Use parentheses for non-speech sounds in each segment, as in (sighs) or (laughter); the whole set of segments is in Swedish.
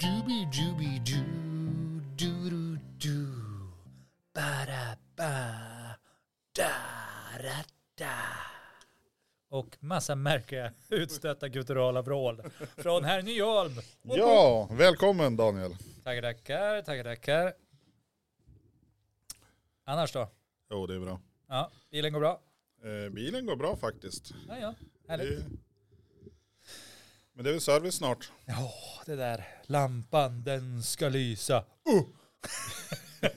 Dooby dooby doo, doo doo doo. Ba-da-ba, da-da-da. Och massa märkliga utstötta gutturala vrål från herr Nyholm. Ja, välkommen Daniel. Tackar, tackar, tackar, tackar. Annars då? Jo, det är bra. Ja, bilen går bra? Eh, bilen går bra faktiskt. Ja, ja, härligt. Det, men det är väl service snart. Ja, det där. Lampan, den ska lysa. Uh! (laughs)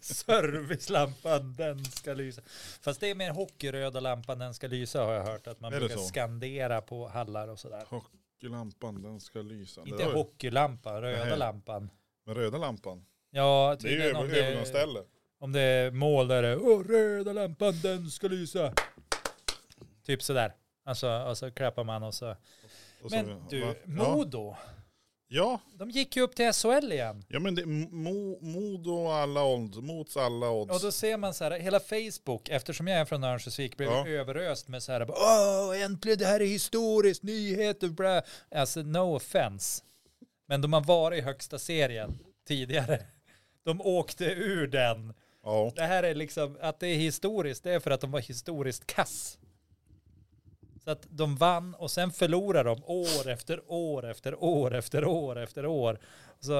Servicelampan, den ska lysa. Fast det är mer hockeyröda lampan, den ska lysa har jag hört. Att man Är det brukar så? skandera på hallar och sådär. Hockeylampan, den ska lysa. Det Inte hockeylampan, röda Nej. lampan. Men röda lampan. Ja, Det är ju tydligen om över- det, övergångsställe. om det är mål där det är Åh, röda lampan, den ska lysa. Typ sådär. Alltså, och så klappar man och så. Men du, va? Modo, Ja. de gick ju upp till SHL igen. ja, men det mo, Modo alla odds, mot alla odds. Och då ser man så här, hela Facebook, eftersom jag är från Örnsköldsvik, blev Ja. överöst med så här, åh, äntligen, det här är historiskt, nyheter, bla. Alltså, no offense. Men de har varit i högsta serien tidigare. De åkte ur den. Ja. Det här är liksom, att det är historiskt, det är för att de var historiskt kass. Så att de vann och sen förlorar de år efter år efter år efter år efter år. Så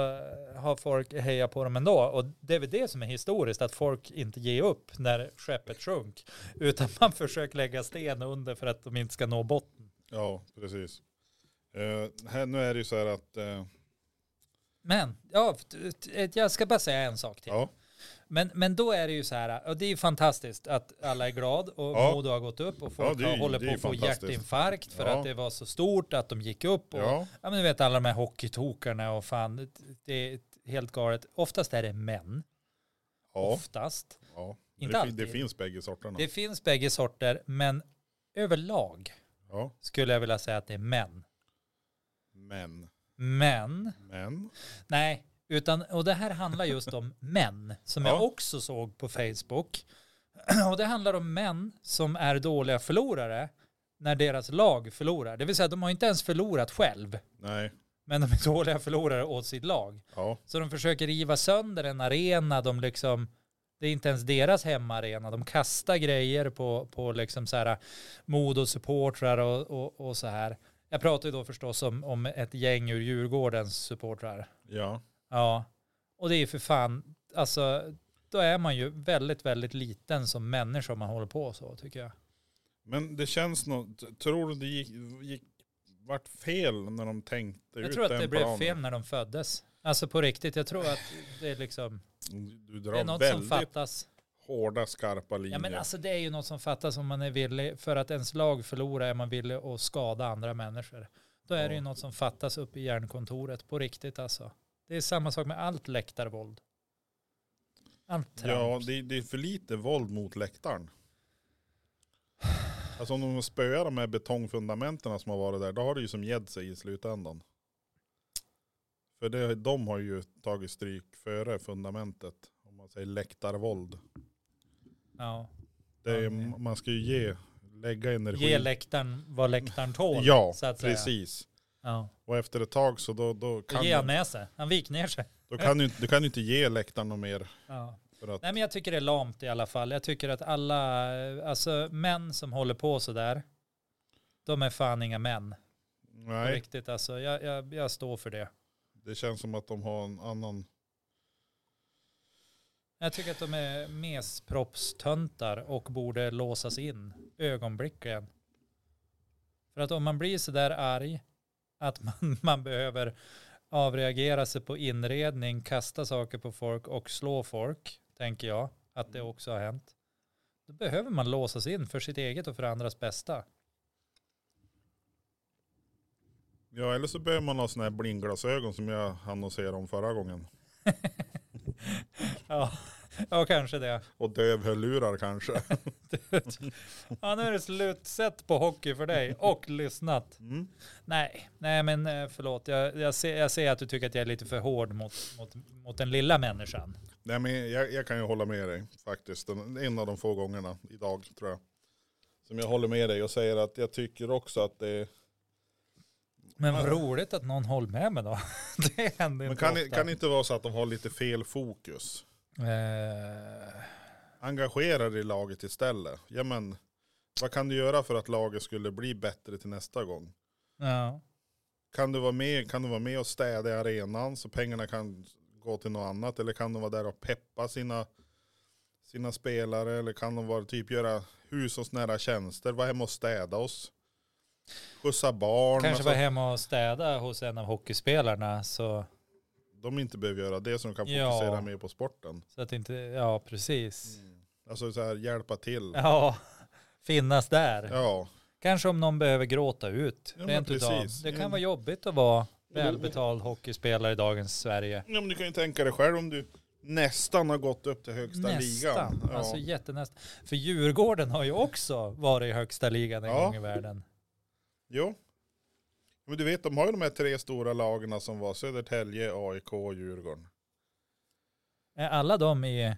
har folk hejat på dem ändå. Och det är väl det som är historiskt, att folk inte ger upp när skeppet sjönk. Utan man (laughs) försöker lägga sten under för att de inte ska nå botten. ja, precis. Eh, här, nu är det ju så här att, eh, Men, ja, jag ska bara säga en sak till. ja, Men, men då är det ju så här, och det är ju fantastiskt att alla är glad och Ja. Modo har gått upp och folk Ja, är- håller på att få hjärtinfarkt för Ja. att det var så stort att de gick upp. Och, ja. ja, men du vet alla de här hockeytokarna och fan, det- är helt galet. Oftast är det män, ja, oftast. ja. Inte det, fin- det alltid. finns bägge sorterna. Det finns bägge sorter, men överlag skulle jag vilja säga att det är män. men, Men, men, nej, utan, och det här handlar just om män, som jag Ja. också såg på Facebook. (clears throat) Och det handlar om män som är dåliga förlorare när deras lag förlorar. Det vill säga, de har inte ens förlorat själv, nej, men de är dåliga förlorare åt sitt lag. ja, Så de försöker riva sönder en arena, de liksom, det är inte ens deras hemmaarena, de kastar grejer på, på liksom så här Modo-supportrar och, och, och så här. Jag pratar ju då förstås om, om ett gäng ur Djurgårdens supportrar. ja. Ja, och det är för fan, alltså då är man ju väldigt, väldigt liten som människa om man håller på så tycker jag. Men det känns nog, tror du det gick, gick vart fel när de tänkte Jag ut tror att det blev planen? fel när de föddes. Alltså på riktigt, jag tror att det är liksom, Du det är drar något som fattas. hårda, skarpa linjer. Ja men alltså det är ju något som fattas om man är villig, för att ens lag förlorar är man villig att skada andra människor. Då är det ju Ja. något som fattas uppe i hjärnkontoret, på riktigt alltså. Det är samma sak med allt läktarvåld. Allt ja, det, det är för lite våld mot läktaren. Alltså om de spöar de här betongfundamenten som har varit där, då har det ju som gett sig i slutändan. För det, de har ju tagit stryk före fundamentet. Om man säger läktarvåld. Ja. Det är, man ska ju ge, lägga energi. Ge läktaren vad läktaren tål. ja, att säga. Ja. Och efter ett tag så då, då Då kan, ger han med sig. Han vik ner sig. då kan du, du kan ju inte ge läktaren något mer. Ja. Att, Nej men jag tycker det är lamt i alla fall. Jag tycker att alla, alltså män som håller på sådär, de är fan inga män. På nej, riktigt alltså. Jag, jag, jag står för det. det känns som att de har en annan Jag tycker att de är mesproppstöntar och borde låsas in ögonblickligen. För att om man blir sådär arg att man, (laughs) man behöver avreagera sig på inredning, kasta saker på folk och slå folk, tänker jag att det också har hänt. Då behöver man låsas in för sitt eget och för andras bästa. Ja, eller så behöver man ha sådana här blindglasögon som jag annonserade om förra gången. (laughs) Ja, ja kanske det. Och dövhörlurar kanske. (laughs) Ja, nu är det slutsett på hockey för dig och lyssnat. Mm. Nej, nej men eh, förlåt. Jag, jag, ser, jag ser att du tycker att jag är lite för hård mot, mot, mot den lilla människan. Nej, men jag, jag kan ju hålla med dig faktiskt. Den- En av de få gångerna idag tror jag. Som jag håller med dig och säger att jag tycker också att det Men vad roligt att någon håller med mig då. (laughs) Det händer Men inte kan, ofta. kan det inte vara så att de har lite fel fokus? Eh, Engagera dig i laget istället. Ja, men, vad kan du göra för att laget skulle bli bättre till nästa gång? ja. Kan du vara med, kan du vara med och städa i arenan så pengarna kan gå till något annat? Eller kan de vara där och peppa sina, sina spelare? Eller kan de vara, typ göra hushållsnära tjänster? Vara hemma och städa oss? Skjutsa barn? Kanske alltså, vara hemma och städa hos en av hockeyspelarna så, De inte behöver göra det så de kan Ja. fokusera mer på sporten. så att inte, ja precis. Alltså så här, hjälpa till. Ja, finnas där. Ja. Kanske om någon behöver gråta ut. Ja, rent utav. Det kan Ja. vara jobbigt att vara välbetald hockeyspelare i dagens Sverige. ja men du kan ju tänka dig själv om du nästan har gått upp till högsta ligan. Nästan, Ja. alltså jättenästan. För Djurgården har ju också varit i högsta ligan en Ja. gång i världen. Jo. Men du vet, de har ju de här tre stora lagarna som var Södertälje, AIK och Djurgården. Är alla de i,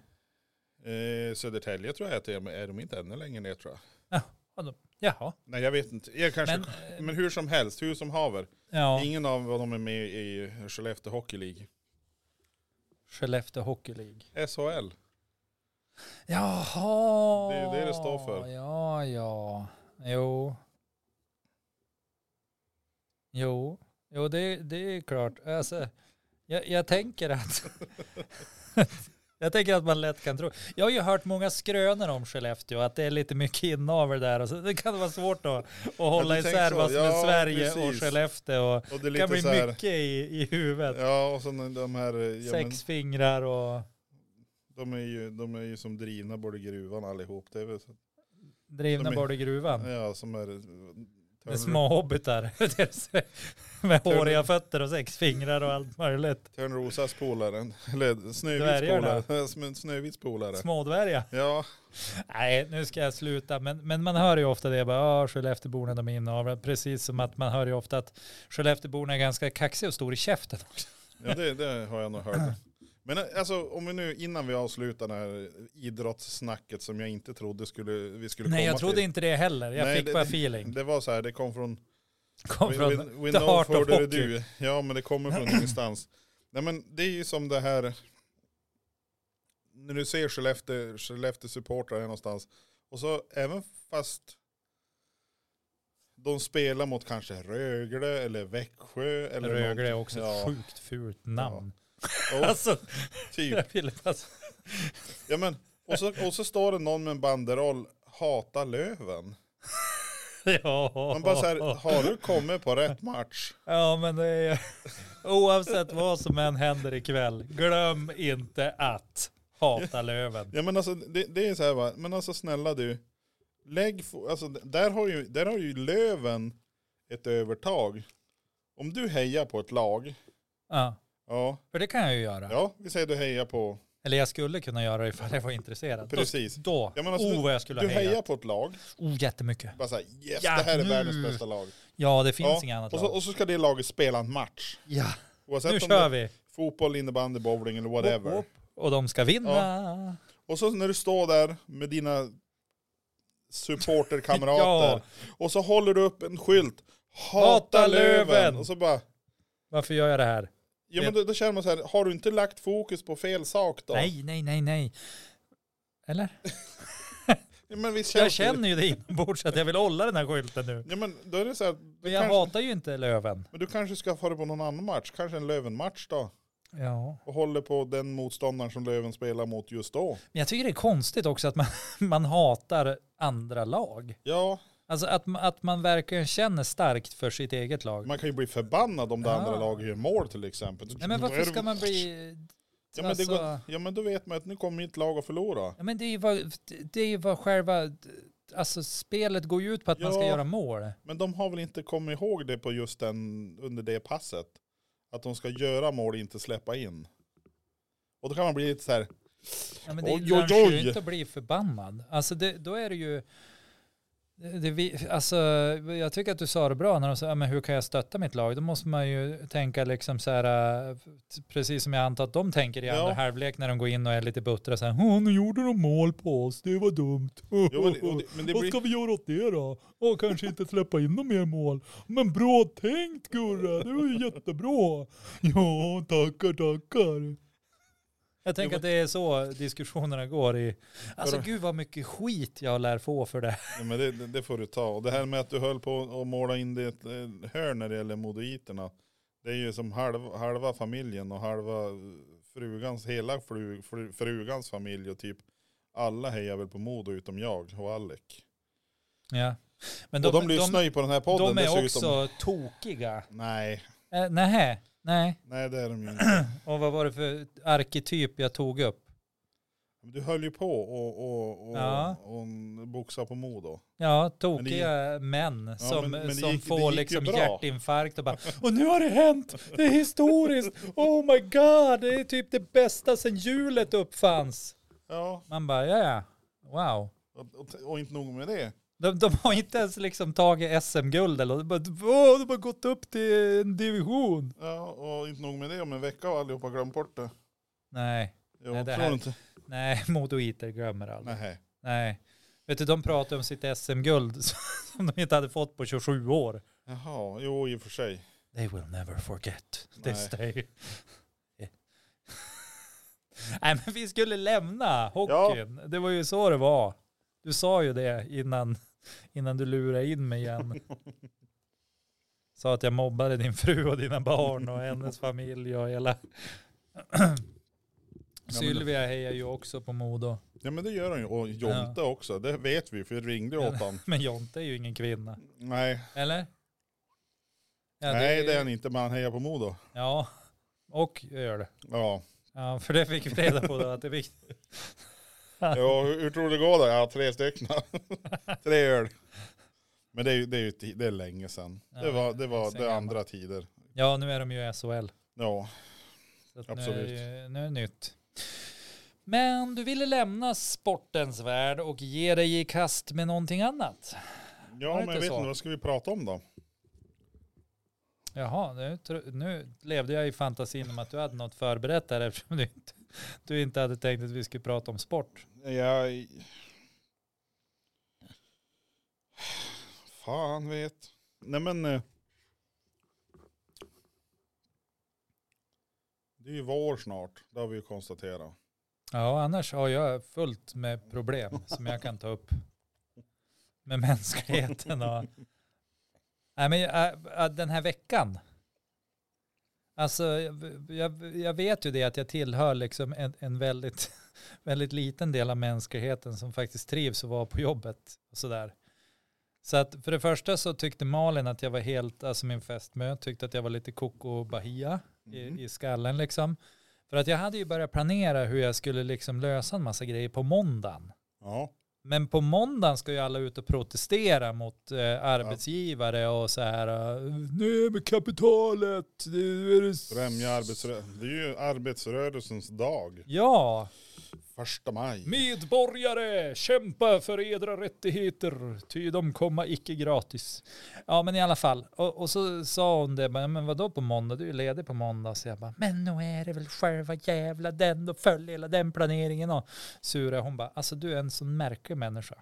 Eh, Södertälje tror jag att det är, men är de inte ännu längre ner tror jag. jaha. Nej jag vet inte. Jag kanske, Men, men, eh, hur som helst, hur som haver. ja, Ingen av dem är med i Skellefteå Hockey League. Skellefteå Hockey League. SHL. Jaha. Det är det det står för. Ja, ja. Jo. Jo, jo det, det är klart. Alltså, jag, jag tänker att (laughs) jag tänker att man lätt kan tro. Jag har ju hört många skrönor om Skellefteå, att det är lite mycket inavel där. Och så, det kan vara svårt att, att hålla isär vad som är Sverige och precis. Skellefteå. Och Och det kan bli här, mycket i, i huvudet. Ja och så de här, ja, men, Sex fingrar och de, är ju, de är ju som drivna både i gruvan allihop. Det är väl så, drivna bort i gruvan. ja som är Med små hobbitar. (laughs) med håriga fötter och sex fingrar och allt möjligt. Törnrosas polare, eller Snövits polare. (laughs) Snövits polare. Smådvärgar. Ja, Nej, nu ska jag sluta. Men, men man hör ju ofta det. Bara, "Ja, Skellefteåborna de är inavlade. Precis som att man hör ju ofta att Skellefteåborna är ganska kaxiga och stor i käften. också. ja det, det har jag nog hört. (clears throat) Men alltså om vi nu, innan vi avslutar det här idrottssnacket som jag inte trodde skulle, vi skulle Nej, komma jag trodde till. inte det heller. Jag Nej, fick det- bara feeling. Det var så här, det kom från Kom We, från we, we the know heart of the hockey. du. Ja men det kommer från (clears throat) ingenstans. Nej men det är ju som det här. När du ser Skellefteå, Skellefteå supportrar här någonstans. Och så även fast de spelar mot kanske Rögle eller Växjö. Eller Rögle är också ja, ett sjukt fult namn. Och, (laughs) Alltså, typ. Ja, men, och, så, och så står det någon med en banderoll. Hata Löven. Ja. Man bara så här, har du kommit på rätt match? Ja, men det är... Oavsett vad som än händer ikväll, glöm inte att hata Löven. Ja men alltså det, det är så här va, men alltså snälla du. Lägg, alltså där har ju, där har ju Löven ett övertag. Om du hejar på ett lag, Ja, ja, för det kan jag ju göra. ja vi säger du hejar på, Eller jag skulle kunna göra det ifall jag var intresserad. Precis. Då, då. Ja, men alltså, oh vad jag skulle du ha hejat. hejar på ett lag, Oh, jättemycket. bara såhär yes Ja, det här är nu. världens bästa lag. Ja, det finns Ja, inget annat Och så, lag. och så ska det laget spela en match. Ja, Oavsett nu kör vi. fotboll, innebandy, bowling eller whatever. Hopp, hopp. Och de ska vinna. Och så när du står där med dina supporterkamrater (laughs) Ja. och så håller du upp en skylt. Hata, Hata löven. Löven. Och så bara, Varför gör jag det här? Ja men då, då känner man så här, har du inte lagt fokus på fel sak då? Nej, nej, nej, nej. Eller? (laughs) Ja, men visst Jag känns det- känner ju det inombords att jag vill hålla den här skylten nu. Ja men då är det så här, Men jag kanske, hatar ju inte Löven. men du kanske ska få det på någon annan match, kanske en Löven-match då. Ja. Och håller på den motståndaren som Löven spelar mot just då. Men jag tycker det är konstigt också att man, (laughs) man hatar andra lag. Ja, Alltså att, att man verkligen känner starkt för sitt eget lag. man kan ju bli förbannad om det Ja. andra laget gör mål till exempel. Nej men varför ska man bli... Ja men, alltså- går, ja men då vet man att nu kommer mitt lag att förlora. Ja men det är ju vad, det är vad själva... Alltså spelet går ju ut på att man ska Ja. göra mål. Men de har väl inte kommit ihåg det på just den, under det passet. Att de ska göra mål och inte släppa in. Och då kan man bli lite så här, Ja, men det Oj, lönar oj, sig oj. ju inte att bli förbannad. Alltså det, då är det ju... Det, vi- alltså, jag tycker att du sa det bra när de sa, ja, men hur kan jag stötta mitt lag? Då måste man ju tänka liksom så här, äh, precis som jag antar att de tänker i Ja. andra halvlek när de går in och är lite buttra så här, "Åh, nu gjorde de mål på oss, det var dumt. (laughs) Jo, men, det- men det Vad blir, ska vi göra åt det då? Åh, kanske inte släppa in några mer mål. Men bra tänkt Gurra, det var ju jättebra. (laughs) Ja, tackar, tackar. Jag tänker att det är så diskussionerna går i. Alltså gud vad mycket skit jag lär få för det. ja, men det, det, får du ta. Och det här med att du höll på att måla in det i ett eh, hörn när det gäller modoiterna. Det är ju som halva, halva familjen och halva frugans, hela fru, fru, frugans familj och typ alla hejar väl på Modo utom jag och Alec. Ja. Men och de lyssnar ju på den här podden de är dessutom. också tokiga. Nej, Eh, nej, nej. nej det är de ju inte. (clears throat) Och vad var det för arketyp jag tog upp? Du höll ju på och, och, och, Ja. och boxa på Modo. Ja, tokiga män Ja, som, men- men som gick- får gick liksom bra. hjärtinfarkt och bara och nu har det hänt, det är historiskt, oh my god, det är typ det bästa sedan hjulet uppfanns. Ja, Man bara, ja ja, wow. och, och, och inte nog med det. De, de har inte ens liksom tagit SM-guld eller de bara, Åh, de har gått upp till en division. Ja, och inte nog med det. Om en vecka har allihopa glömt bort det. Nej, Jo, Nej, det tror här- inte? nej, (laughs) modoiter glömmer aldrig. Nej. Nej. Vet du, de pratar om sitt SM-guld (laughs) som de inte hade fått på 27 år. Jaha, jo i och för sig. They will never forget this Nej. day. (laughs) Nej men vi skulle lämna hockeyn. Det var ju så det var. Du sa ju det innan, innan du lurade in mig igen. (laughs) Sa att jag mobbade din fru och dina barn och hennes familj och hela. (clears throat) Sylvia hejar ju också på Modo. Ja men det gör han ju. Och Jonte också. Det vet vi för vi ringde åt han. (laughs) Men Jonte är ju ingen kvinna. Nej, Eller? Ja, nej det är han inte men han hejar på Modo. Ja, och jag gör det. Ja. Ja, för det fick vi reda på då att det är viktigt. Ja hur, tror du det går då? Ja tre stycken. (laughs) tre öl. Men det är det är ju det är länge sedan. Ja, det var, det var det andra tider. Ja, nu är de ju i SHL. Ja. Att nu, är Absolut. det, nu är det nytt. Men du ville lämna sportens värld och ge dig i kast med någonting annat. Ja men jag vet så? inte, vad ska vi prata om då? Jaha, nu, nu levde jag i fantasin om att du hade något förberett där eftersom du inte, du inte hade tänkt att vi skulle prata om sport. Jag... Fan vet. Nej men. eh, Det är ju vår snart. Det har vi ju konstaterat. Ja, annars har jag fullt med problem som jag kan ta upp med (laughs) mänskligheten. Och, nej, men, äh, äh, den här veckan, alltså jag, jag, vet ju det att jag tillhör liksom en, en väldigt, (laughs) väldigt liten del av mänskligheten som faktiskt trivs att vara på jobbet och sådär. Så att för det första så tyckte Malin att jag var helt, alltså min fästmö tyckte att jag var lite koko bahia Mhm. i, i skallen liksom. För att jag hade ju börjat planera hur jag skulle liksom lösa en massa grejer på måndagen. Ja. Men på måndagen ska ju alla ut och protestera mot eh, arbetsgivare och så här. eh, Nej men kapitalet. Det är det... s-" Främja arbetsrörelsen. Det är ju arbetsrörelsens dag. Ja, Första maj. medborgare, kämpa för edra rättigheter, ty de komma icke gratis. Ja men i alla fall, och, och så sa hon det, men vadå på måndag, du är ledig på måndag. Så jag bara, men nu är det väl själva jävla den och följ hela den planeringen. Och sura, hon bara, alltså du är en sån märklig människa.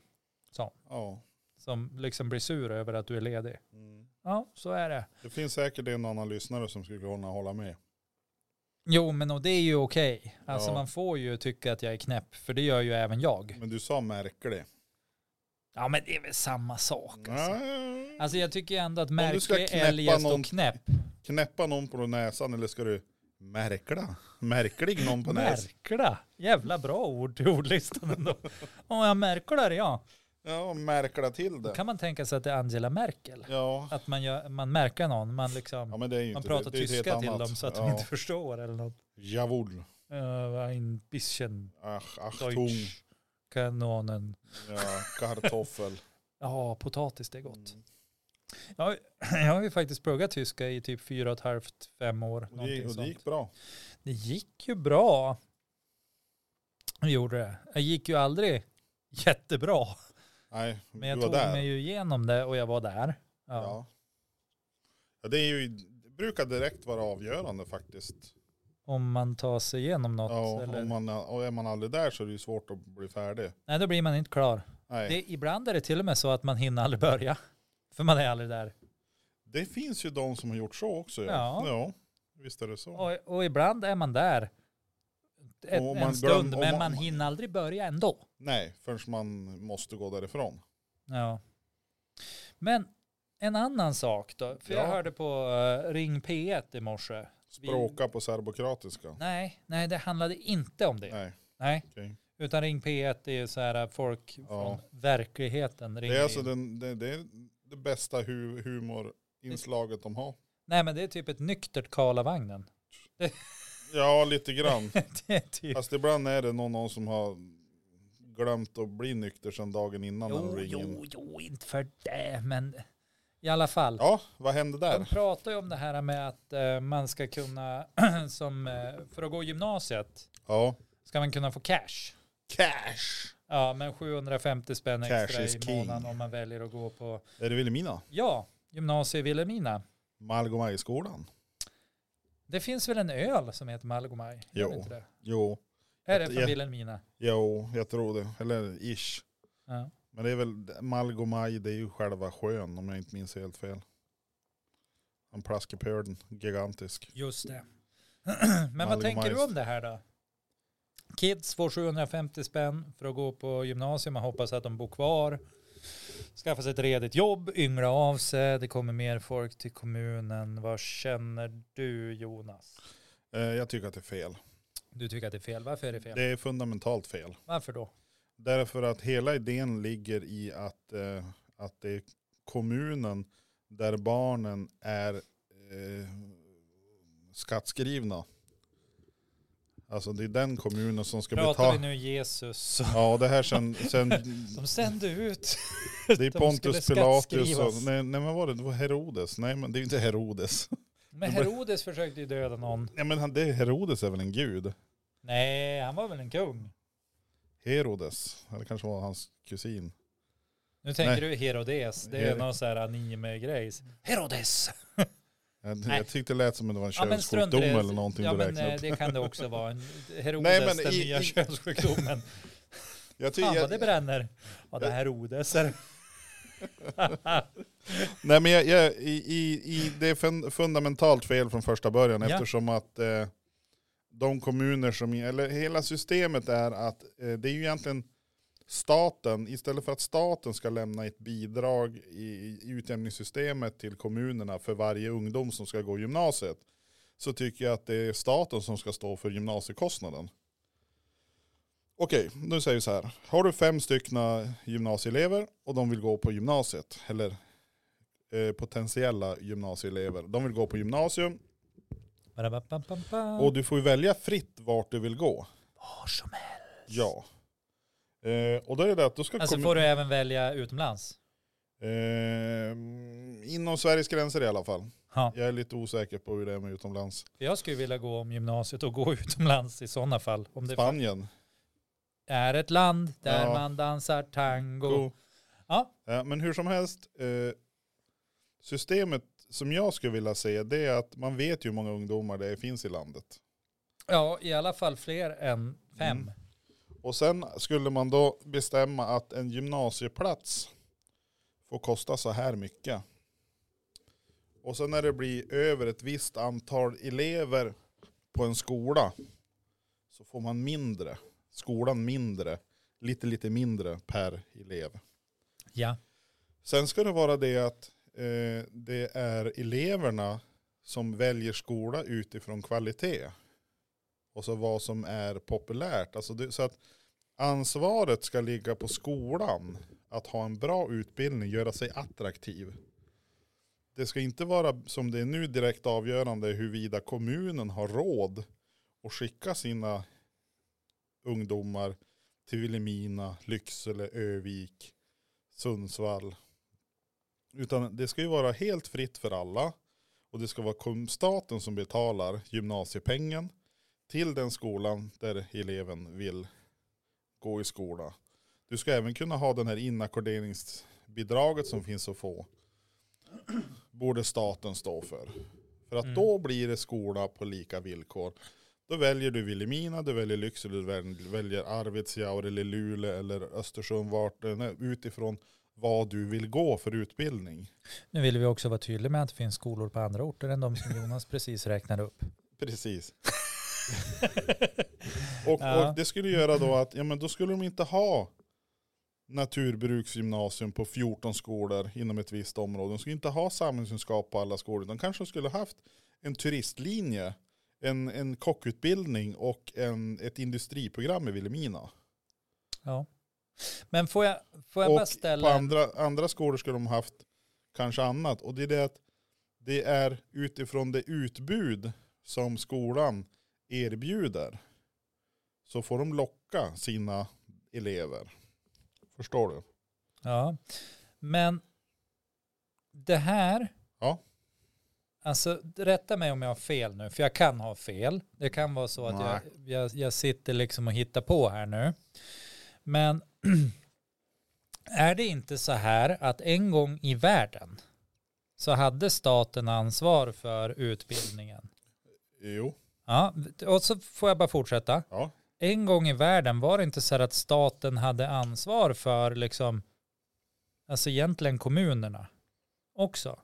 Hon, Ja. som liksom blir sur över att du är ledig. Mm. Ja, så är det. Det finns säkert en annan lyssnare som skulle kunna hålla med. Jo, men och det är ju okej. Alltså Ja. man får ju tycka att jag är knäpp, för det gör ju även jag. Men du sa märklig. Ja, men det är väl samma sak. Alltså. Nej. Alltså jag tycker ändå att märklig eljest någon- och knäpp. Knäppa någon på näsan eller ska du märkla? Märklig någon på näsan? Märkla. Jävla bra ord till ordlistan ändå. (laughs) Om jag märklar ja. Ja, märkla till Då det. kan man tänka sig att det är Angela Merkel. Ja. Att man, gör, man märker någon, man, liksom, ja, det man pratar det. det tyska till dem så att ja. de inte förstår eller något. Jawohl. Uh, ein bisschen Ach, Achtung. Deutsch. Kanonen. Ja, kartoffel. (laughs) Ja, potatis det är gott. Mm. Jag, (clears throat) jag har ju faktiskt pluggat tyska i typ fyra och ett halvt, fem år. Och det, och det gick bra. Det gick ju bra. Det gjorde det. Jag gick ju aldrig jättebra. Nej, Men jag du var tog där. mig ju igenom det och jag var där. Ja. Ja. ja. det, är ju, det brukar direkt vara avgörande faktiskt. Om man tar sig igenom något. Ja, eller... om man, och är man aldrig där så är det ju svårt att bli färdig. Nej, då blir man inte klar. Nej. Det, ibland är det till och med så att man hinner aldrig börja. (laughs) För man är aldrig där. Det finns ju de som har gjort så också. Ja, Ja. ja visst är det så. Och, och ibland är man där ett, man en stund, glöm- och men man- man hinner aldrig börja ändå. Nej, förrän man måste gå därifrån. Ja. Men en annan sak då. För jag Ja. hörde på eh, Ring P1 i morse. Vi- Språka på serbokratiska. Nej, nej, det handlade inte om det. Nej, Nej. okej. Utan Ring P1 är ju så här att folk Ja. från verkligheten ringer Det är alltså den, det, det, är det bästa hu, humorinslaget de har. Nej men det är typ ett nyktert Karlavagnen. (laughs) Ja, lite grann. (laughs) det är typ. Fast ibland är det någon, någon som har glömt att bli nykter sedan dagen innan när de Jo, ringer in. jo, jo, inte för det, men i alla fall. Ja, vad hände De där? pratar ju om det här med att eh, man ska kunna, (clears throat) som eh, för att gå gymnasiet, Ja. ska man kunna få cash. Cash! Ja, men 750 spänn Cash extra is i king. månaden om man väljer att gå på, Är det Vilhelmina? ja, gymnasie i Vilhelmina. Malgomajskolan? Det finns väl en öl som heter Malgomaj? Jo. inte det? Jo, Är det från. Vilhelmina? jo, jag tror det. Eller ish. Ja. Men det är väl Malgomaj, det är ju själva sjön om jag inte minns helt fel. En plaskepölen, gigantisk. Just det. (clears throat) Men vad tänker du om det här då? Kids får 750 spänn för att gå på gymnasium. Man hoppas att de bor kvar. Skaffa sig ett redigt jobb, yngla av sig. Det kommer mer folk till kommunen. Vad känner du Jonas? Eh, jag tycker att det är fel. Du tycker att det är fel. Varför är det fel? Det är fundamentalt fel. Varför då? Därför att hela idén ligger i att, eh, att det är kommunen där barnen är eh, skattskrivna. Alltså det är den kommunen som ska Pratar vi betala. nu Jesus Ja det här sen, sen (laughs) som sände ut? det är de Pontus Pilatus och, nej, nej men var det, det var Herodes. Nej men det är inte Herodes. Men Herodes försökte ju döda någon. Nej men han, det, Herodes är väl en gud? Nej, han var väl en kung. Herodes, eller kanske var hans kusin. Nu tänker Nej. du Herodes. Det är Her- någon sån här anime-grejs. Herodes! (laughs) Jag, Nej. jag tyckte det lät som att det var en Ja men könssjukdom det. eller någonting ja, du men, räknade eh, upp. det kan det också vara. (laughs) Herodes, Nej, men den i- nya i- könssjukdomen. (laughs) Jag ty, Fan vad det bränner. Ja det är Herodes. är det. (laughs) Nej men jag, jag, i, i, det är fun, fundamentalt fel från första början Ja. eftersom att eh, de kommuner som, eller hela systemet är att eh, det är ju egentligen staten, istället för att staten ska lämna ett bidrag i, i utjämningssystemet till kommunerna för varje ungdom som ska gå gymnasiet, så tycker jag att det är staten som ska stå för gymnasiekostnaden. Okej, nu säger vi så här. Har du fem styckna gymnasieelever och de vill gå på gymnasiet, eller eh, potentiella gymnasieelever. De vill gå på gymnasium och du får ju välja fritt vart du vill gå. Var som helst. Ja. Eh, och då är det att då ska Alltså kommun- får du även välja utomlands? eh, inom Sveriges gränser i alla fall. Ja. Jag är lite osäker på hur det är med utomlands. Jag skulle vilja gå om gymnasiet och gå (laughs) utomlands i sådana fall. Om det Spanien. är ett land där Ja. man dansar tango. Go. Ja. Ja, men hur som helst, eh, systemet som jag skulle vilja se det är att man vet ju hur många ungdomar det finns i landet. ja, i alla fall fler än fem. Mm. Och sen skulle man då bestämma att en gymnasieplats får kosta så här mycket. Och sen när det blir över ett visst antal elever på en skola så får man mindre. Skolan mindre. Lite lite mindre per elev. Ja. Sen ska det vara det att eh, det är eleverna som väljer skola utifrån kvalitet. Och så vad som är populärt. Alltså det, så att ansvaret ska ligga på skolan att ha en bra utbildning, göra sig attraktiv. Det ska inte vara som det är nu direkt avgörande huruvida kommunen har råd att skicka sina ungdomar till Vilhelmina, Lycksele, Övik, Sundsvall. Utan det ska ju vara helt fritt för alla. Och det ska vara staten som betalar gymnasiepengen till den skolan där eleven vill gå i skola. Du ska även kunna ha den här inackorderingsbidraget som finns att få. Borde staten stå för. För att Mm. då blir det skola på lika villkor. Då väljer du Vilhelmina, du väljer Lycksele, du väl- väljer Arvidsjaur eller Luleå eller Östersund vart utifrån vad du vill gå för utbildning. Nu vill vi också vara tydliga med att det finns skolor på andra orter än de som Jonas precis räknade upp. Precis. (laughs) Och, Ja. och det skulle göra då att, ja men då skulle de inte ha naturbruksgymnasium på 14 skolor inom ett visst område. De skulle inte ha samhällskunskap på alla skolor. De kanske skulle haft en turistlinje, en, en kockutbildning och en, ett industriprogram i Vilhelmina. Ja. Men får jag, får jag bara Och ställa... på andra, andra skolor skulle de haft kanske annat. Och det är det att det är utifrån det utbud som skolan erbjuder. Så får de locka sina elever. Förstår du? Ja. Men det här... Ja. Alltså rätta mig om jag har fel nu, för jag kan ha fel. Det kan vara så att jag, jag, jag sitter liksom och hittar på här nu. Men (clears throat) är det inte så här att en gång i världen så hade staten ansvar för utbildningen? Jo. Ja, och så får jag bara fortsätta. Ja. En gång i världen var det inte så här att staten hade ansvar för liksom, alltså egentligen kommunerna också.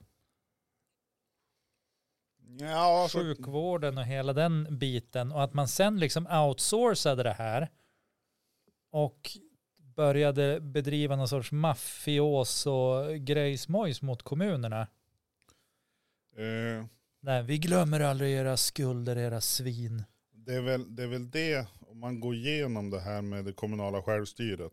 Ja, alltså, Sjukvården och hela den biten och att man sen liksom outsourcade det här och började bedriva någon sorts maffios och grejsmojs mot kommunerna. eh, Nej, vi glömmer aldrig era skulder, era svin. det, är väl, det är väl det, om man går igenom det här med det kommunala självstyret.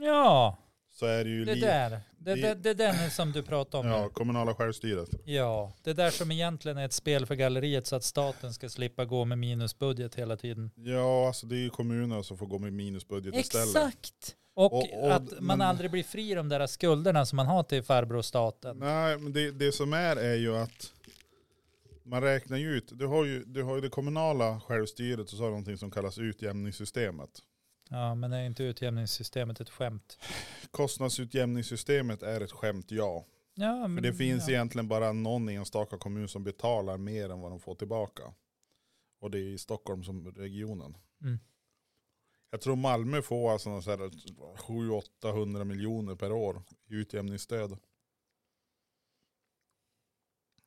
Ja, Så är det ju det där. Det, det- det, det är den som du pratar om. Ja, nu. kommunala självstyret. Ja, det där som egentligen är ett spel för galleriet så att staten ska slippa gå med minusbudget hela tiden. Ja, alltså det är ju kommunerna som får gå med minusbudget istället. Exakt. Och, Och- och- att man men- aldrig blir fri de där skulderna som man har till farbror staten. Nej, men det, det som är är ju att man räknar ju ut, du har ju, du har ju det kommunala självstyret och så har du någonting som kallas utjämningssystemet. Ja, men är inte utjämningssystemet ett skämt? Kostnadsutjämningssystemet är ett skämt, ja. Ja, men, För det finns ja. egentligen bara någon enstaka kommun som betalar mer än vad de får tillbaka. Och det är i Stockholm som regionen. Mm. Jag tror Malmö får alltså 700-800 miljoner per år i utjämningsstöd.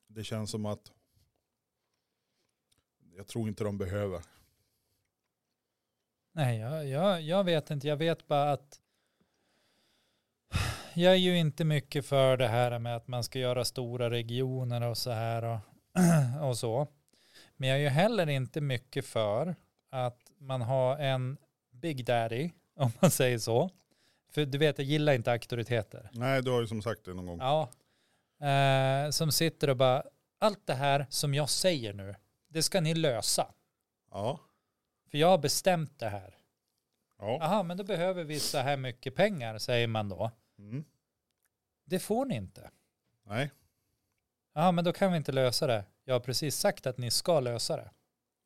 Det känns som att jag tror inte de behöver. Nej, jag, jag, jag vet inte. Jag vet bara att jag är ju inte mycket för det här med att man ska göra stora regioner och så här och, (clears throat) och så. Men jag är ju heller inte mycket för att man har en Big Daddy, (laughs) om man säger så. För du vet, jag gillar inte auktoriteter. Nej, du har ju som sagt det någon gång. Ja. Eh, som sitter och bara, allt det här som jag säger nu, det ska ni lösa. Ja. För jag har bestämt det här. ja. Jaha, men då behöver vi så här mycket pengar, säger man då. Mm. Det får ni inte. Nej. Ja, men då kan vi inte lösa det. Jag har precis sagt att ni ska lösa det.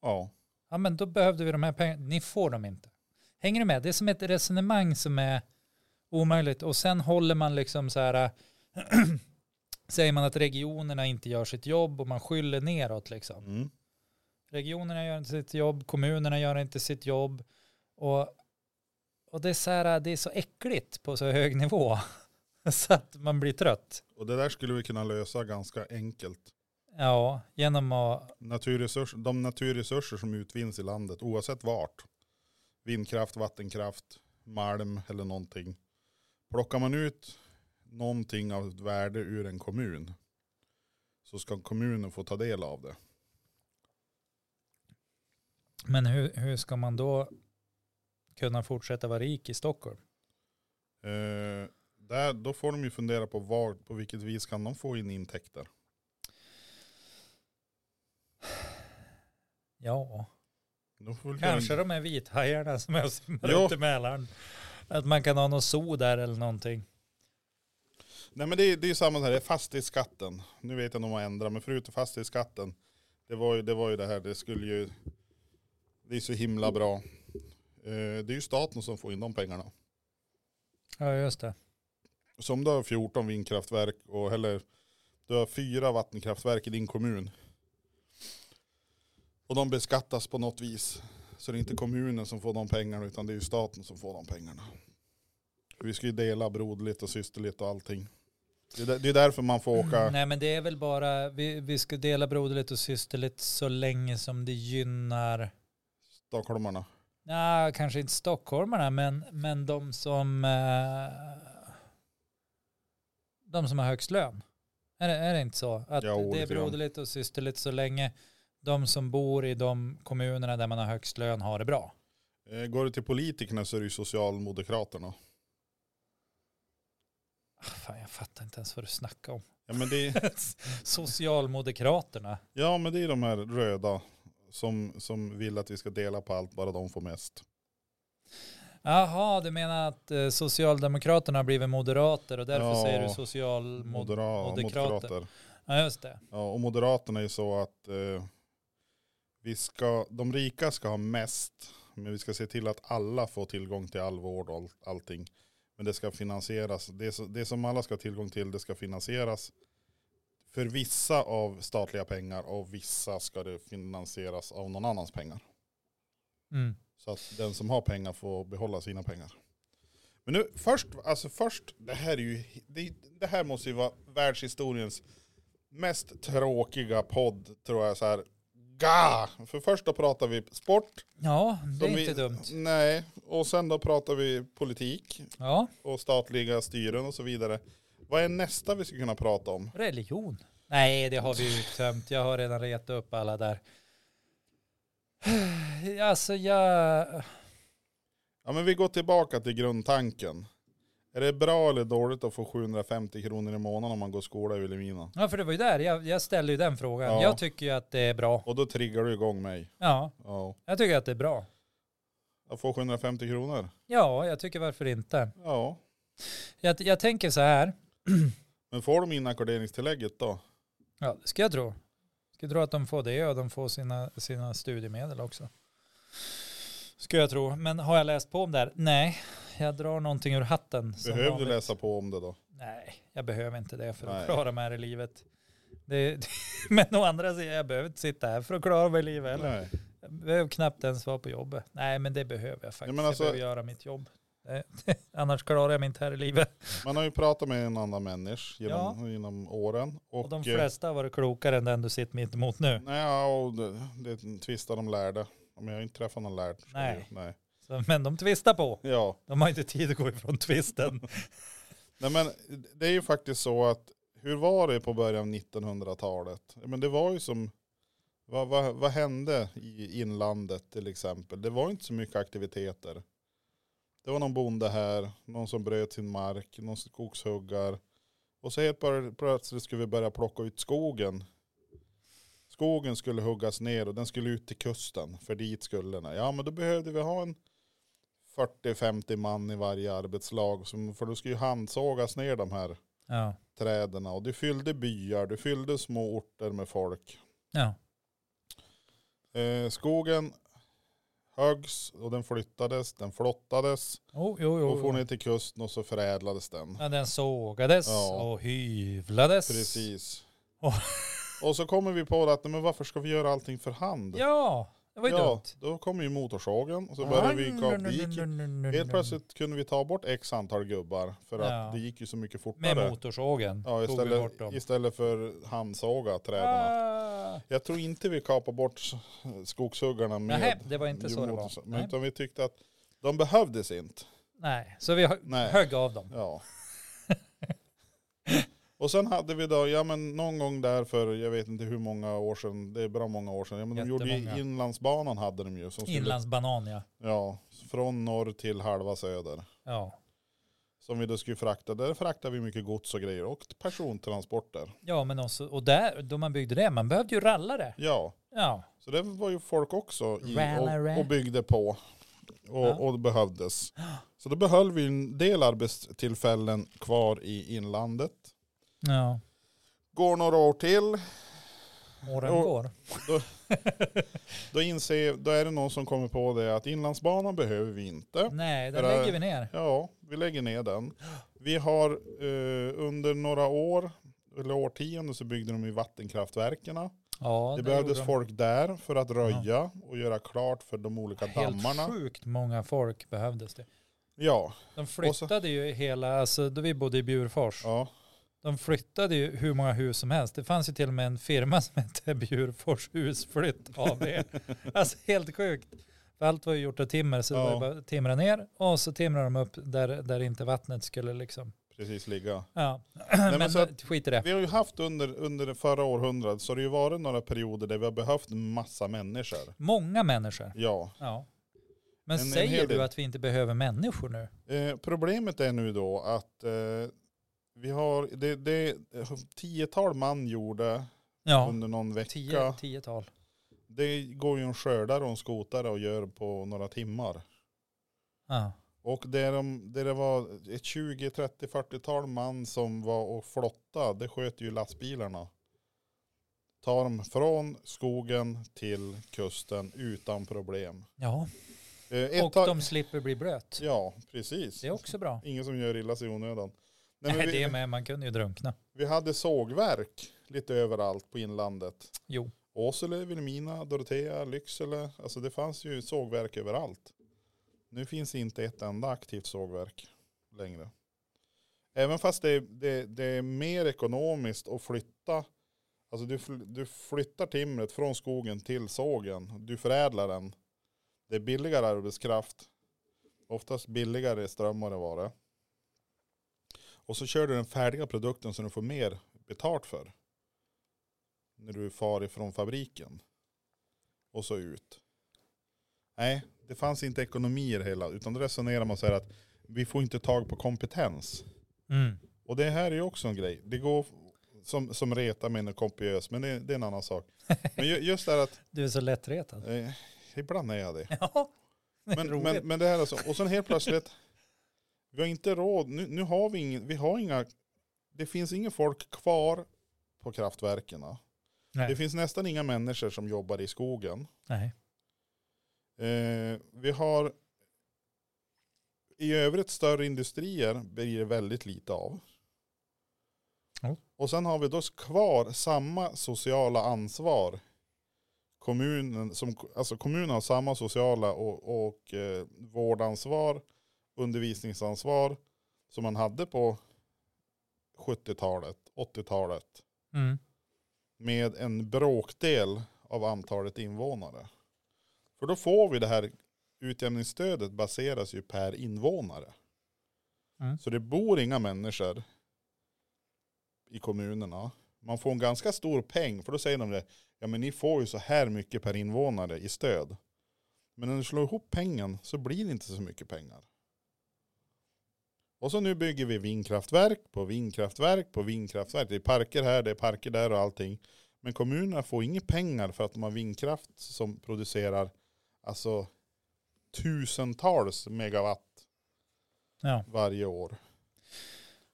Ja. Ja, men då behövde vi de här pengarna. Ni får dem inte. Hänger du med? Det är som ett resonemang som är omöjligt. Och sen håller man liksom så här, (clears throat) säger man att regionerna inte gör sitt jobb och man skyller neråt liksom. Mm. Regionerna gör inte sitt jobb, kommunerna gör inte sitt jobb. Och, och det, är så här, det är så äckligt på så hög nivå. (laughs) Så att man blir trött. Och det där skulle vi kunna lösa ganska enkelt. Ja, genom att, Naturresurs, de naturresurser som utvinns i landet, oavsett vart. Vindkraft, vattenkraft, malm eller någonting. Plockar man ut någonting av värde ur en kommun så ska kommunen få ta del av det. Men hur, hur ska man då kunna fortsätta vara rik i Stockholm? Eh, där, då får de ju fundera på var, på vilket vis kan de få in intäkter. (sighs) Ja, kanske de är vithajarna som är ut i Mälaren. Att man kan ha någon zoo där eller någonting. Nej men det är, det är samma här, det är fastighetsskatten. Nu vet jag om de har ändrat, men förutom fastighetsskatten. Det var ju det, var ju det här, det skulle ju, det är så himla bra. Eh, det är ju staten som får in de pengarna. Ja, just det. Så om du har 14 vindkraftverk och eller du har fyra vattenkraftverk i din kommun. Och de beskattas på något vis. Så det är inte kommunen som får de pengarna utan det är ju staten som får de pengarna. Vi ska ju dela broderligt och systerligt och allting. Det är, därför man får åka. Nej men det är väl bara, vi, vi ska dela broderligt och systerligt så länge som det gynnar, stockholmarna. ja kanske inte stockholmarna men, men de som eh, de som har högst lön. Är det, är det inte så? Att Jo, det är broderligt och systerligt så länge de som bor i de kommunerna där man har högst lön har det bra. Eh, Går du till politikerna så är det ju Socialdemokraterna. Ah, Fan, jag fattar inte ens vad du snackar om. Ja men, det, (laughs) Socialdemokraterna. ja men det är de här röda som, som vill att vi ska dela på allt bara de får mest. Jaha, du menar att eh, Socialdemokraterna har blivit moderater och därför Ja, säger du socialmod... Modera, moderater. moderater. Ja, just det. Ja, och Moderaterna är ju så att eh, vi ska, de rika ska ha mest, men vi ska se till att alla får tillgång till all vård och all, allting. Men det ska finansieras, det, det som alla ska ha tillgång till, det ska finansieras för vissa av statliga pengar och vissa ska det finansieras av någon annans pengar. Mm. Så att den som har pengar får behålla sina pengar. Men nu först, alltså först, det här är ju, det, det här måste ju vara världshistoriens mest tråkiga podd tror jag så här. Ga! För först då pratar vi sport. Ja, det är inte vi, dumt. Nej, och sen då pratar vi politik Ja, och statliga styren och så vidare. Vad är nästa vi ska kunna prata om? religion. Nej, det har vi ju tömt. Jag har redan retat upp alla där. (sighs) Alltså jag... Ja men vi går tillbaka till grundtanken. Är det bra eller dåligt att få 750 kronor i månaden om man går skola i Vilhelmina? Ja, för det var ju där. Jag, jag ställde ju den frågan. Ja. Jag tycker ju att det är bra. Och då triggar du igång mig. Ja, Ja. jag tycker att det är bra. Jag får 750 kronor. Ja, jag tycker varför inte. Ja. Jag, jag tänker så här. (clears throat) Men får de inackorderingstillägget då? Ja, det ska jag tro. Ska tro att de får det och de får sina, sina studiemedel också. Ska jag tro. Men har jag läst på om det här? Nej, jag drar någonting ur hatten. Behöver du läsa på om det då? Nej, jag behöver inte det för Nej. att klara mig här i livet. Det, (laughs) men å andra sidan, jag behöver inte sitta här för att klara mig i livet heller. Nej. Jag behöver knappt ens vara på jobbet. Nej, men det behöver jag faktiskt. men alltså- jag behöver göra mitt jobb. Det, (laughs) annars klarar jag mig inte här i livet. Man har ju pratat med en annan människa genom, Ja. genom åren. Och, Och de eh, flesta har varit klokare än den du sitter mitt emot nu. Nej, och det, det är en tvist av de lärde. Men jag har inte träffat någon lärd. Nej. jag- Nej. Så, men de tvistar på. Ja, De har inte tid att gå ifrån tvisten. (laughs) (laughs) Nej, men det är ju faktiskt så att hur var det på början av 1900-talet? Ja, Men det var ju som, vad, vad, vad hände i inlandet till exempel? Det var inte så mycket aktiviteter. Det var någon bonde här, någon som bröt sin mark, någon skogshuggar. Och så helt plötsligt skulle vi börja plocka ut skogen. Skogen skulle huggas ner och den skulle ut till kusten, för dit skulle den. Ja men då behövde vi ha en 40-50 man i varje arbetslag. För då skulle ju handsågas ner de här Ja. träden. Och du fyllde byar, du fyllde små orter med folk. Ja. Eh, skogen högs och den flyttades, den flottades Oh, jo, jo. och for ner till kusten och så förädlades den. Ja, den sågades Ja. och hyvlades. Precis. Och- Och så kommer vi på att, men varför ska vi göra allting för hand? Ja, det var ju Ja, dumt. då kommer ju motorsågen och så började vi gick, helt plötsligt kunde vi ta bort x antal gubbar för att Ja. det gick ju så mycket fortare. Med motorsågen Ja, tog vi bort istället, dem. istället för handsåga träden. Ah. Jag tror inte vi kapar bort s- skogshuggarna med Nej, det var inte så det var. motorsåg. Nej. Men utan vi tyckte att de behövdes inte. Nej, så vi hö- Nej. högg av dem. Ja. Och sen hade vi då, ja men någon gång där för, jag vet inte hur många år sedan, det är bra många år sedan. Ja, men de gjorde ju inlandsbanan hade de ju. Som skulle, Inlandsbanan ja. Ja, från norr till halva söder. Ja. Som vi då skulle frakta. Där fraktade vi mycket gods och grejer och persontransporter. Ja, men också, och där, då man byggde det, man behövde ju rallare. Ja, Ja. så det var ju folk också i och, och byggde på. Och, Ja. och det behövdes. Så då behöll vi en del arbetstillfällen kvar i inlandet. Ja. Går några år till. Åren Och- går. Då, inser, då är det någon som kommer på det att inlandsbanan behöver vi inte. Nej, den För, lägger vi ner. Ja, vi lägger ner den. Vi har eh, under några år, eller årtionden så byggde de ju vattenkraftverken. Ja, det det behövdes de. folk där för att röja och göra klart för de olika Helt dammarna. sjukt många folk behövdes det. Ja, De flyttade ju hela, alltså då vi bodde i Bjurfors, ja, de flyttade ju hur många hus som helst. Det fanns ju till och med en firma som hette Bjurfors husflytt AB. (laughs) alltså helt sjukt. För allt var ju gjort av timmer så det Ja. var bara timra ner och så timrar de upp där, där inte vattnet skulle liksom, precis ligga. ja. (clears throat) men men så att- skit i det. Vi har ju haft under, under det förra århundradet så har det ju varit några perioder där vi har behövt massa människor. Många människor. Ja, Ja. Men En- en säger hel du del. att vi inte behöver människor nu? eh, problemet är nu då att eh, vi har, det, det tiotal man gjorde Ja, under någon vecka. tio, tiotal. Det går ju en skördare och en skotare och gör på några timmar. Ja. Och det, de, det, det var ett 20, 30, 40-tal man som var och flotta, det sköt ju lastbilarna. Tar dem från skogen till kusten utan problem. ja. Eh, Och de slipper bli blöt. Ja, precis. Det är också bra. Ingen som gör illa sig i onödan. Nej, Nej, men vi, det med, man kunde ju drunkna. vi hade sågverk lite överallt på inlandet. Jo. Åsele, Vilhelmina, Dorotea, Lycksele. Alltså det fanns ju sågverk överallt. Nu finns inte ett enda aktivt sågverk längre. Även fast det, det, det är mer ekonomiskt att flytta. Alltså du, du flyttar timret från skogen till sågen. Du förädlar den. Det är billigare arbetskraft. Oftast billigare strömmar var det. Och så kör du den färdiga produkten som du får mer betalt för när du far ifrån fabriken. Och så ut. Nej, det fanns inte ekonomi i det hela. Utan då resonerar man så här att vi får inte tag på kompetens. Mm. Och det här är ju också en grej. Det går som, som retar mig kopiös, men det, det är en annan sak. (laughs) Men ju- just det här att, Du är så lättretad. eh, ibland är jag det. Ja, det är Men, men, men det här alltså, och sen helt plötsligt, vi har inte råd, nu, nu har vi ingen, vi har inga, det finns ingen folk kvar på kraftverken. Det finns nästan inga människor som jobbar i skogen. Nej. Eh, vi har i övrigt större industrier blir det väldigt lite av. Ja. Och sen har vi då kvar samma sociala ansvar. Kommunen, som, alltså kommunen har samma sociala och, och eh, vårdansvar, undervisningsansvar som man hade på 70-talet, 80-talet. Mm. med en bråkdel av antalet invånare. För då får vi det här utjämningsstödet baseras ju per invånare. Mm. Så det bor inga människor i kommunerna. Man får en ganska stor peng, för då säger de det, ja men ni får ju så här mycket per invånare i stöd. Men när du slår ihop pengen så blir det inte så mycket pengar. Och så nu bygger vi vindkraftverk på vindkraftverk på vindkraftverk. Det är parker här, det är parker där och allting. Men kommunerna får inga pengar för att de har vindkraft som producerar alltså tusentals megawatt Ja. varje år.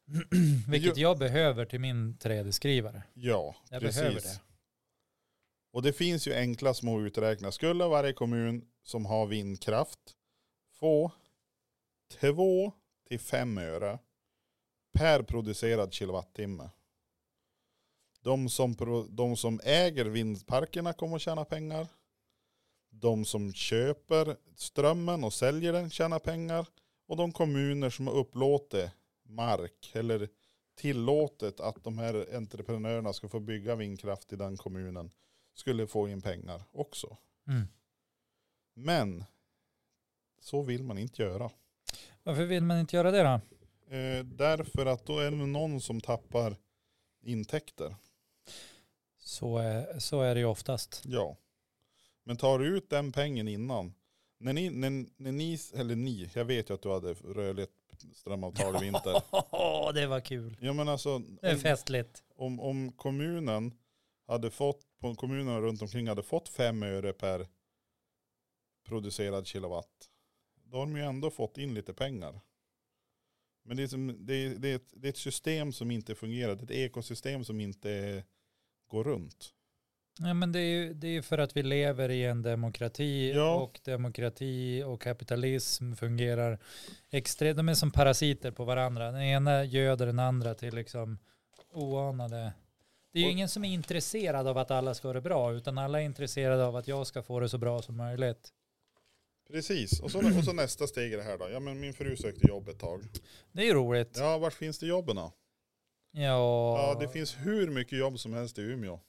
(clears throat) Vilket jag behöver till min 3D-skrivare. Ja, Jag precis. behöver det. Och det finns ju enkla små uträkningar. Skulle varje kommun som har vindkraft få 2 till 5 öre per producerad kilowattimme. De som, de som äger vindparkerna kommer att tjäna pengar. De som köper strömmen och säljer den tjänar pengar. Och de kommuner som har upplåtit mark eller tillåtet att de här entreprenörerna ska få bygga vindkraft i den kommunen skulle få in pengar också. Mm. Men så vill man inte göra. Varför vill man inte göra det då? Eh, därför att då är det någon som tappar intäkter. Så är, så är det ju oftast. Ja. Men tar du ut den pengen innan. När ni, när, när ni, eller ni, jag vet ju att du hade rörligt strömavtal i vinter. (laughs) Åh, det var kul. Ja men alltså, Det är festligt. om, om kommunen hade fått, kommunerna runt omkring hade fått fem öre per producerad kilowatt. Då har de ju ändå fått in lite pengar. Men det är, som, det, är, det, är ett, det är ett system som inte fungerar. Det är ett ekosystem som inte går runt. Ja, men det är ju det är för att vi lever i en demokrati Ja. och demokrati och kapitalism fungerar extremt. De är som parasiter på varandra. Den ena göder den andra till liksom oanade. Det är ju Och- ingen som är intresserad av att alla ska ha det bra utan alla är intresserade av att jag ska få det så bra som möjligt. Precis, och så, och så nästa steg i det här då. Ja men min fru sökte jobb ett tag. Det är ju roligt. Ja, vart finns det jobben då? Ja, Ja, det finns hur mycket jobb som helst i Umeå.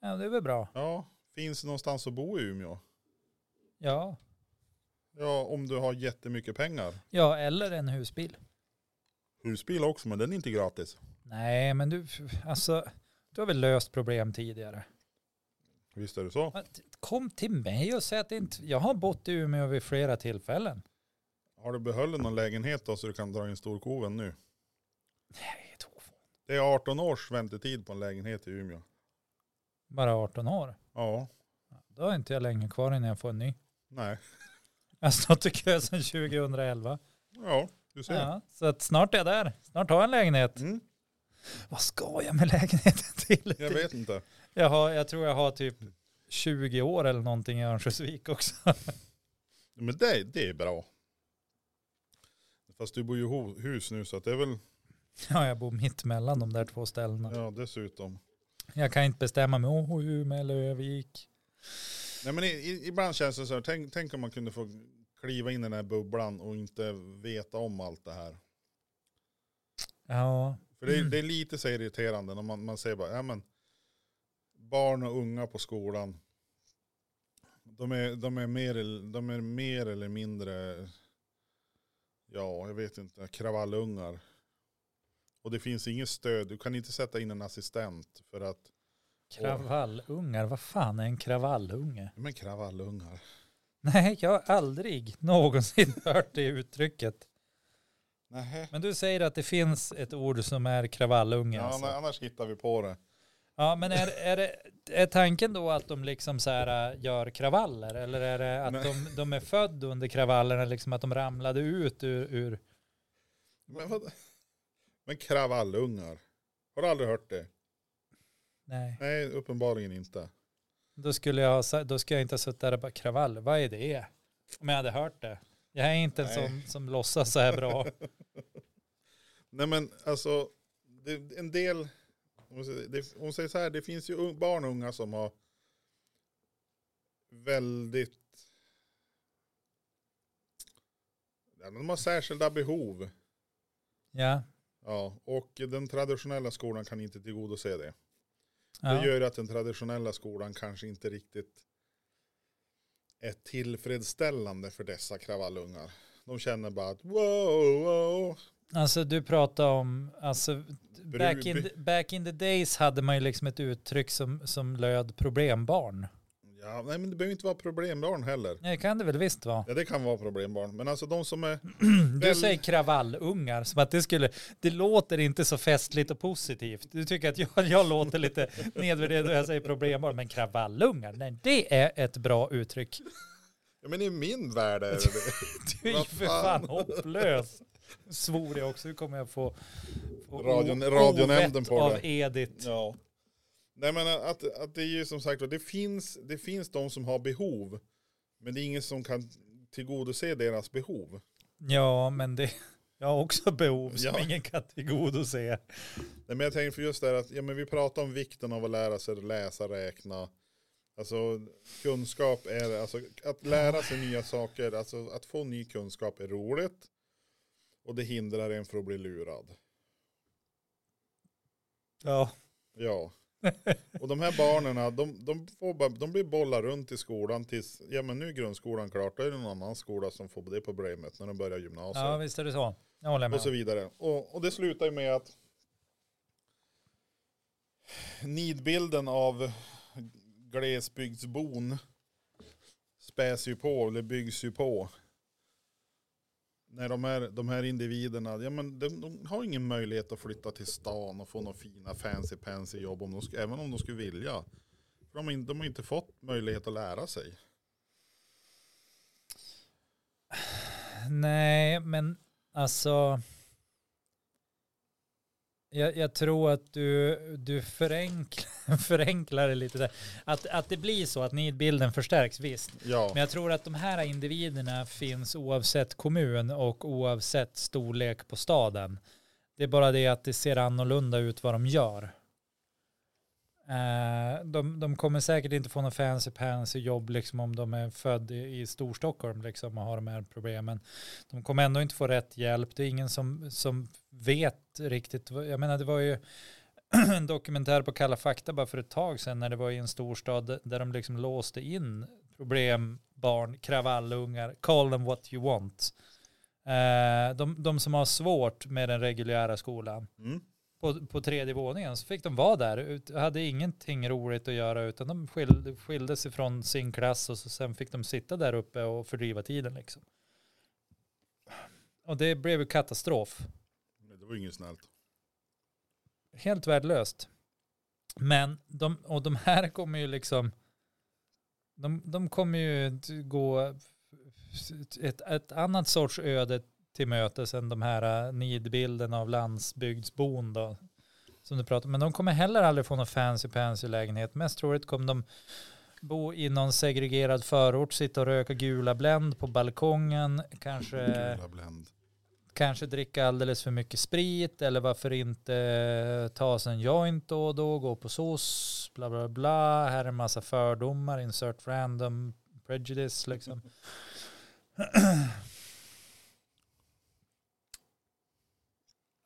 ja, det är väl bra. Ja, finns det någonstans att bo i Umeå? Ja, Ja, om du har jättemycket pengar. ja eller en husbil. Husbil också, men den är inte gratis. Nej, men du, alltså, du har väl löst problem tidigare. Visst är det så? Kom till mig och säg att det inte, jag har bott i Umeå vid flera tillfällen. Har du behållit någon lägenhet då så du kan dra in storkoven nu? Nej, två. Det är 18 års väntetid på en lägenhet i Umeå. Bara 18 år. Ja, Då har inte jag länge kvar innan jag får en ny. nej. (laughs) Jag har stått i kö sedan 2011. Ja, du ser. Ja, så att snart är jag där. Snart har jag en lägenhet. Mm, Vad ska jag med lägenheten till? jag vet inte. Jag, har, jag tror jag har typ 20 år eller någonting i Örnsköldsvik också. Men det, det är bra. Fast du bor ju i hus nu så att det är väl, Ja, jag bor mitt mellan de där två ställena. ja dessutom. Jag kan inte bestämma mig, åh, Umeå eller Övik. Nej men i, i, ibland känns det så här, tänk, tänk om man kunde få kliva in i den här bubblan och inte veta om allt det här. Ja, För det, är- Mm. det är lite så irriterande när man, man säger bara, ja men barn och unga på skolan, de är, de är, mer, de är mer eller mindre, ja jag vet inte, kravallungar. Och det finns inget stöd, du kan inte sätta in en assistent för att, kravallungar. Vad fan är en kravallunge? men kravallungar. Nej, jag har aldrig någonsin (laughs) hört det uttrycket. Nähä. Men du säger att det finns ett ord som är kravallunge. Ja, alltså. annars hittar vi på det. Ja, men är, är, det, är tanken då att de liksom så här äh, gör kravaller? Eller är det att de, de är födda under kravallerna, liksom att de ramlade ut ur... ur Men, vad? men kravallungar, har du aldrig hört det? nej, Nej, uppenbarligen inte. då skulle, jag, ha då skulle jag inte ha suttit där och bara kravaller, vad är det? Om jag hade hört det. Jag är inte en Nej. sån som låtsas så här bra. (laughs) Nej men alltså, det, en del, man säger- det, man säger så här, det finns ju barn och unga som har väldigt, de har särskilda behov. Ja, Ja, och den traditionella skolan kan inte tillgodose det. Det ja. gör att den traditionella skolan kanske inte riktigt är tillfredsställande för dessa kravallungar. De känner bara att wow, wow. Alltså du pratar om, alltså back in, the, back in the days hade man ju liksom ett uttryck som, som löd problembarn. Ja, nej men det behöver inte vara problembarn heller. Det kan det väl visst vara. Ja det kan vara problembarn. Men alltså de som är, (clears throat) Du Väl- säger kravallungar, som att det skulle, det låter inte så festligt och positivt. Du tycker att jag, jag låter lite (laughs) nedvärderad när jag säger problembarn, men kravallungar, nej det är ett bra uttryck. ja men i min värld är (laughs) det det. Du är ju för fan hopplös. Svor jag också, nu kommer jag få, få Radion- radionämnden på av det. Edith. Ja. Nej men att, att det är ju som sagt det finns, det finns de som har behov. Men det är ingen som kan tillgodose deras behov. Ja, men det, jag har också behov som Ja. ingen kan tillgodose. Nej, men jag tänker för just det här att ja, men vi pratar om vikten av att lära sig läsa, räkna. Alltså kunskap är, alltså att lära sig nya saker, alltså att få ny kunskap är roligt. Och det hindrar en från att bli lurad. Ja, Ja. Och de här barnen, de, de, får bara, de blir bollar runt i skolan tills, ja men nu är grundskolan klart, då är det någon annan skola som får det problemet när de börjar gymnasiet. ja visst är det så. Jag håller med. och så vidare. Och, och det slutar ju med att nidbilden av glesbygdsbon späs ju på, eller byggs ju på. När de här, de här individerna, ja men de, de har ingen möjlighet att flytta till stan och få några fina fancy pansy jobb, om de, sk- även om de skulle vilja. För de, de har inte fått möjlighet att lära sig. Nej, men alltså. Jag, jag tror att du, du förenklar, (laughs) förenklar det lite där. Att, att det blir så att nidbilden förstärks, visst. Ja, Men jag tror att de här individerna finns oavsett kommun och oavsett storlek på staden. Det är bara det att det ser annorlunda ut vad de gör. Eh, de, de kommer säkert inte få någon fancy pansy jobb liksom om de är född i, i Storstockholm liksom och har de här problemen. De kommer ändå inte få rätt hjälp. Det är ingen som, som vet riktigt. Jag menar det var ju (clears throat) en dokumentär på Kalla fakta bara för ett tag sedan när det var i en storstad där de liksom låste in problembarn, kravallungar, call them what you want. Eh, de, de som har svårt med den reguljära skolan mm på, på tredje våningen så fick de vara där, ut, hade ingenting roligt att göra utan de skil, skildes ifrån sin klass och så sen fick de sitta där uppe och fördriva tiden liksom. Och det blev ju katastrof. det var inget snällt. Helt värdelöst. Men de, och de här kommer ju liksom, de, de kommer ju gå ett, ett annat sorts öde till mötes än de här äh, nidbilderna av landsbygdsbon då. Som du pratar om. Men de kommer heller aldrig få någon fancy pansy lägenhet. Mest troligt kommer de bo i någon segregerad förort, sitta och röka gula Blend på balkongen, kanske kanske dricka alldeles för mycket sprit eller varför inte ta sig en joint då och då, gå på SOS, bla bla bla. Här är en massa fördomar, insert random prejudice liksom. (clears throat)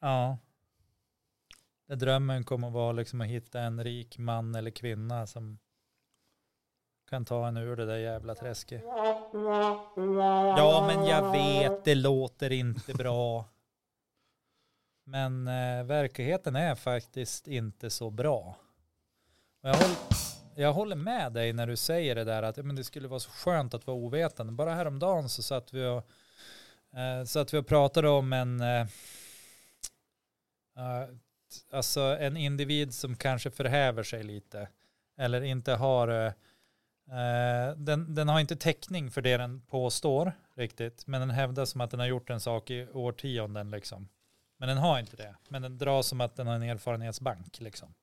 ja. Det drömmen kommer att vara liksom att hitta en rik man eller kvinna som kan ta en ur det där jävla träsket. Ja, men jag vet, det låter inte bra. Men eh, verkligheten är faktiskt inte så bra. Och jag, håller, jag håller med dig när du säger det där att men det skulle vara så skönt att vara ovetande. Bara häromdagen så satt vi och, eh, satt vi och pratade om en, eh, alltså en individ som kanske förhäver sig lite. Eller inte har Eh, den, den har inte täckning för det den påstår riktigt, men den hävdar som att den har gjort en sak i årtionden liksom. Men den har inte det, men den drar som att den har en erfarenhetsbank liksom.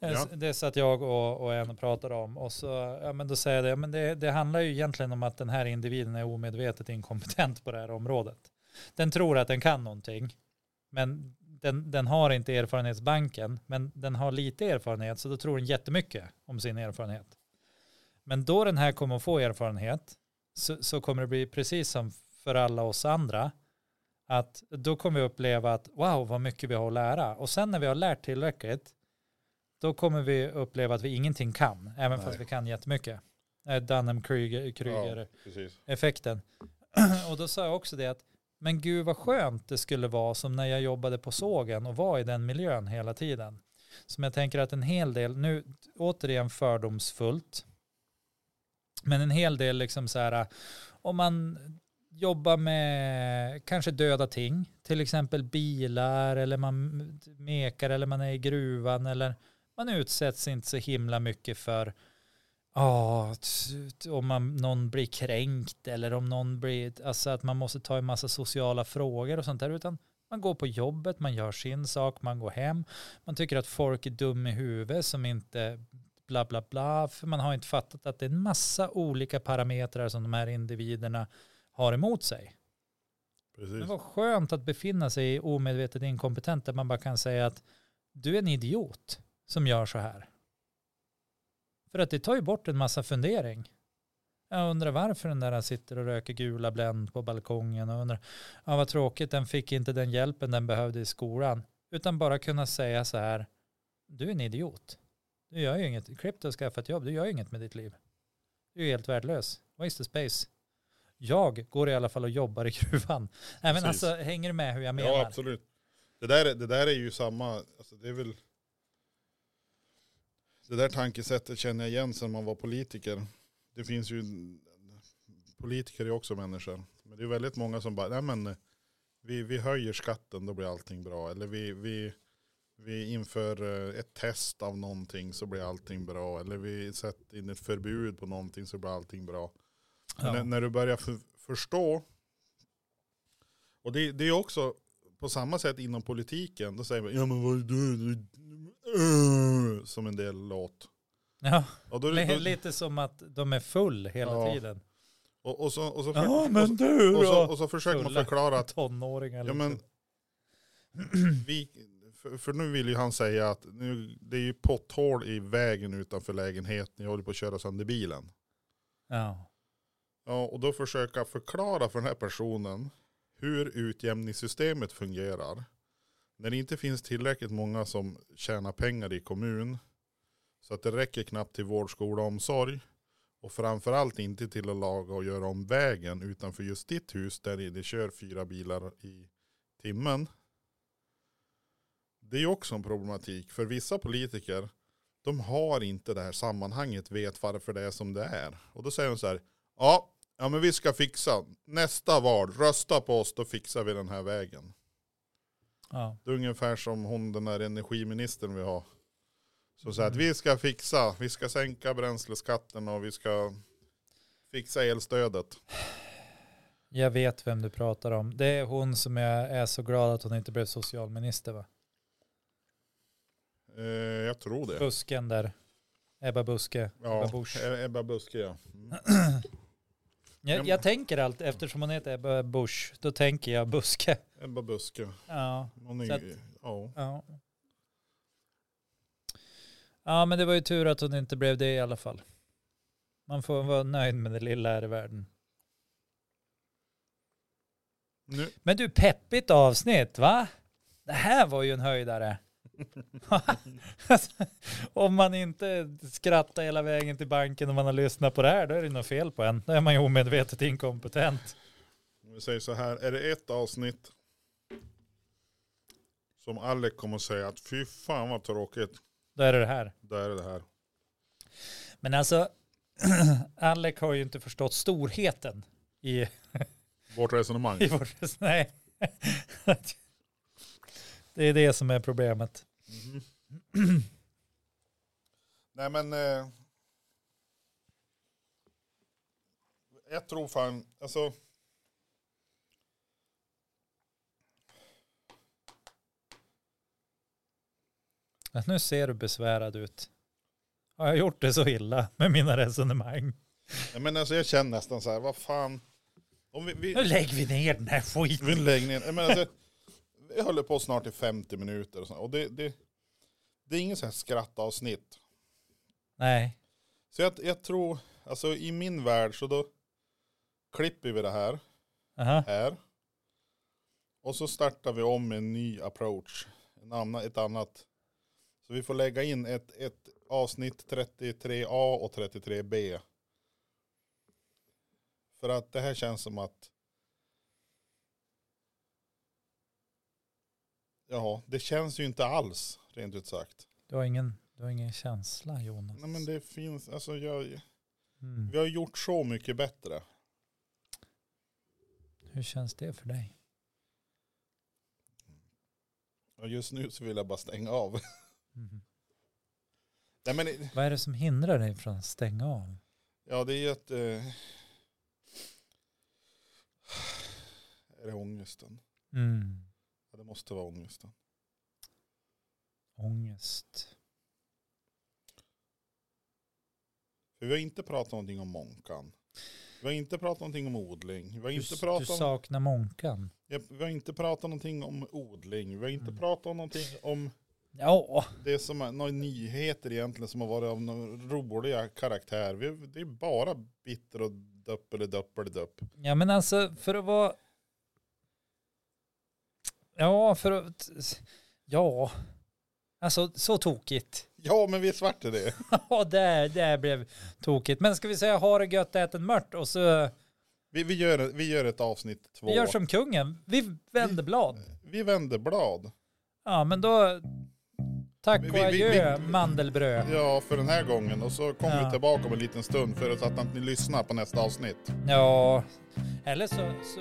Eh, Ja. Det satt jag och, och en och pratade om och så, ja men då säger jag det, men det, det handlar ju egentligen om att den här individen är omedvetet inkompetent på det här området. Den tror att den kan någonting, men den, den har inte erfarenhetsbanken, men den har lite erfarenhet, så då tror den jättemycket om sin erfarenhet. Men då den här kommer att få erfarenhet så, så kommer det bli precis som för alla oss andra. Att då kommer vi uppleva att wow vad mycket vi har att lära. Och sen när vi har lärt tillräckligt då kommer vi uppleva att vi ingenting kan. Även Nej. fast vi kan jättemycket. Eh, Dunham-Kruger-effekten. Ja. (clears throat) Och då sa jag också det att men gud vad skönt det skulle vara som när jag jobbade på sågen och var i den miljön hela tiden. Som jag tänker att en hel del, nu återigen fördomsfullt, men en hel del liksom så här, om man jobbar med kanske döda ting, till exempel bilar eller man mekar eller man är i gruvan eller man utsätts inte så himla mycket för Ja, om man, någon blir kränkt eller om någon blir, alltså att man måste ta en massa sociala frågor och sånt där, utan man går på jobbet, man gör sin sak, man går hem, man tycker att folk är dum i huvudet som inte bla bla bla, för man har inte fattat att det är en massa olika parametrar som de här individerna har emot sig. Det precis. var skönt att befinna sig i omedvetet inkompetent där man bara kan säga att du är en idiot som gör så här. För att det tar ju bort en massa fundering. Jag undrar varför den där sitter och röker gula Blend på balkongen och undrar, ja vad tråkigt, den fick inte den hjälpen den behövde i skolan. Utan bara kunna säga så här, du är en idiot. Du gör ju inget, Crypto har skaffat jobb, du gör ju inget med ditt liv. Du är helt värdelös. Waste of space. Jag går i alla fall och jobbar i gruvan. Nej men alltså, hänger du med hur jag menar? Ja, absolut. Det där, är- det där är ju samma, alltså det är väl, det där tankesättet känner jag igen sedan man var politiker. Det finns ju, politiker är också människor. Men det är väldigt många som bara, nej men vi, vi höjer skatten, då blir allting bra. Eller vi, vi, vi inför eh, ett test av någonting så blir allting bra. Eller vi sätter in ett förbud på någonting så blir allting bra. Ja. när, när du börjar för, förstå, och det, det är också på samma sätt inom politiken, då säger man ja men vad du, du, du som en del låt. Ja, Och, då, då, lite som att de är full hela Ja. tiden. och, och så, och så, Ja, och, så, men du och, så, och så försöker man förklara att Tonåringar. Ja, men, (clears throat) vi, för, för nu vill ju han säga att nu, det är ju potthål i vägen utanför lägenheten. Jag håller på att köra sönder bilen. ja. Ja, och då försöka förklara för den här personen hur utjämningssystemet fungerar. När det inte finns tillräckligt många som tjänar pengar i kommun. Så att det räcker knappt till vård, skola och omsorg. Och framförallt inte till att laga och göra om vägen utanför just ditt hus där det kör fyra bilar i timmen. Det är ju också en problematik. För vissa politiker, de har inte det här sammanhanget, vet varför det är som det är. Och då säger de så här, ja, ja men vi ska fixa, nästa val, rösta på oss, då fixar vi den här vägen ja. Det är ungefär som hon, den där energiministern vi har. Som säger att vi ska fixa, vi ska sänka bränsleskatten och vi ska fixa elstödet. Jag vet vem du pratar om. Det är hon som är, är så glad att hon inte blev socialminister va? Eh, jag tror det. Busken där. Ebba Buske. Ebba Ja, Busch. E- Ebba Buske ja. Mm. (clears throat) Jag, jag tänker allt, eftersom hon heter Ebba Busch, då tänker jag Buske. Ebba Buske. Ja, Hon är, Så ju- ja. ja. Ja, men det var ju tur att hon inte blev det i alla fall. Man får vara nöjd med det lilla här i världen. Nu, Men du, peppigt avsnitt va? Det här var ju en höjdare. (laughs) Om man inte skrattar hela vägen till banken och man har lyssnat på det här, då är det något fel på en. Då är man ju omedvetet inkompetent. om vi säger så här, är det ett avsnitt som Alec kommer att säga att fy fan vad tråkigt, Då är det det här. då är det det här. Men alltså, (clears throat) Alec har ju inte förstått storheten i, (laughs) Vårt resonemang. i vårt... (laughs) Nej. Det är det som är problemet. Mhm. (clears throat) Nej men. Eh, jag tror fan, alltså. Att nu ser du besvärad ut. Har jag gjort det så illa med mina resonemang? Nej, men alltså jag känner nästan så här, vad fan. Om vi, Nu vi, lägger vi ner den här skiten. vi lägger ner, menar, alltså, vi håller på snart i 50 minuter och, så, och det, det, det är ingen så här skrattavsnitt. Nej. Så jag, jag tror, alltså i min värld så då klipper vi det här. Aha. här. Och så startar vi om med en ny approach. En annan, ett annat. Så vi får lägga in ett, ett avsnitt 33A och 33B. För att det här känns som att Ja, det känns ju inte alls, rent ut sagt. Du har ingen, du har ingen känsla Jonas. Nej men det finns, alltså jag, Mm. vi har gjort så mycket bättre. Hur känns det för dig? Och just nu så vill jag bara stänga av. (laughs) Mm. Nej men, Vad är det som hindrar dig från att stänga av? Ja, det är ett... Eh, är det ångesten? Mm. Ja, det måste vara ångesten. Ångest. För vi har inte pratat någonting om Månkan. Vi har inte pratat någonting om odling. Vi har Du, inte, du pratat om, saknar Månkan. ja, vi har inte pratat någonting om odling. Vi har inte Mm. pratat om någonting om Ja, det som är några nyheter egentligen som har varit av någon roliga karaktär. Vi, det är bara bitter och dupp eller dupp eller dupp. ja men alltså för att vara... Ja, för att... Ja. Alltså så tokigt. Ja, men visst vart det det. (laughs) Ja, det, det blev tokigt. Men ska vi säga ha det gött, ät en mört och så... Vi, vi, gör, vi gör ett avsnitt två. Vi gör som kungen. Vi vänder blad. Vi vänder blad. Ja, men då... Tack och vi- vi- adjö, mandelbröd. Ja, för den här gången. Och så kommer Ja. vi tillbaka om en liten stund för att, ni lyssnar på nästa avsnitt. Ja, eller så... så